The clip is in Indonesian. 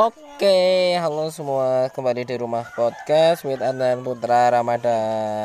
Oke, halo semua kembali di rumah podcast with Anan Putra Ramadhan.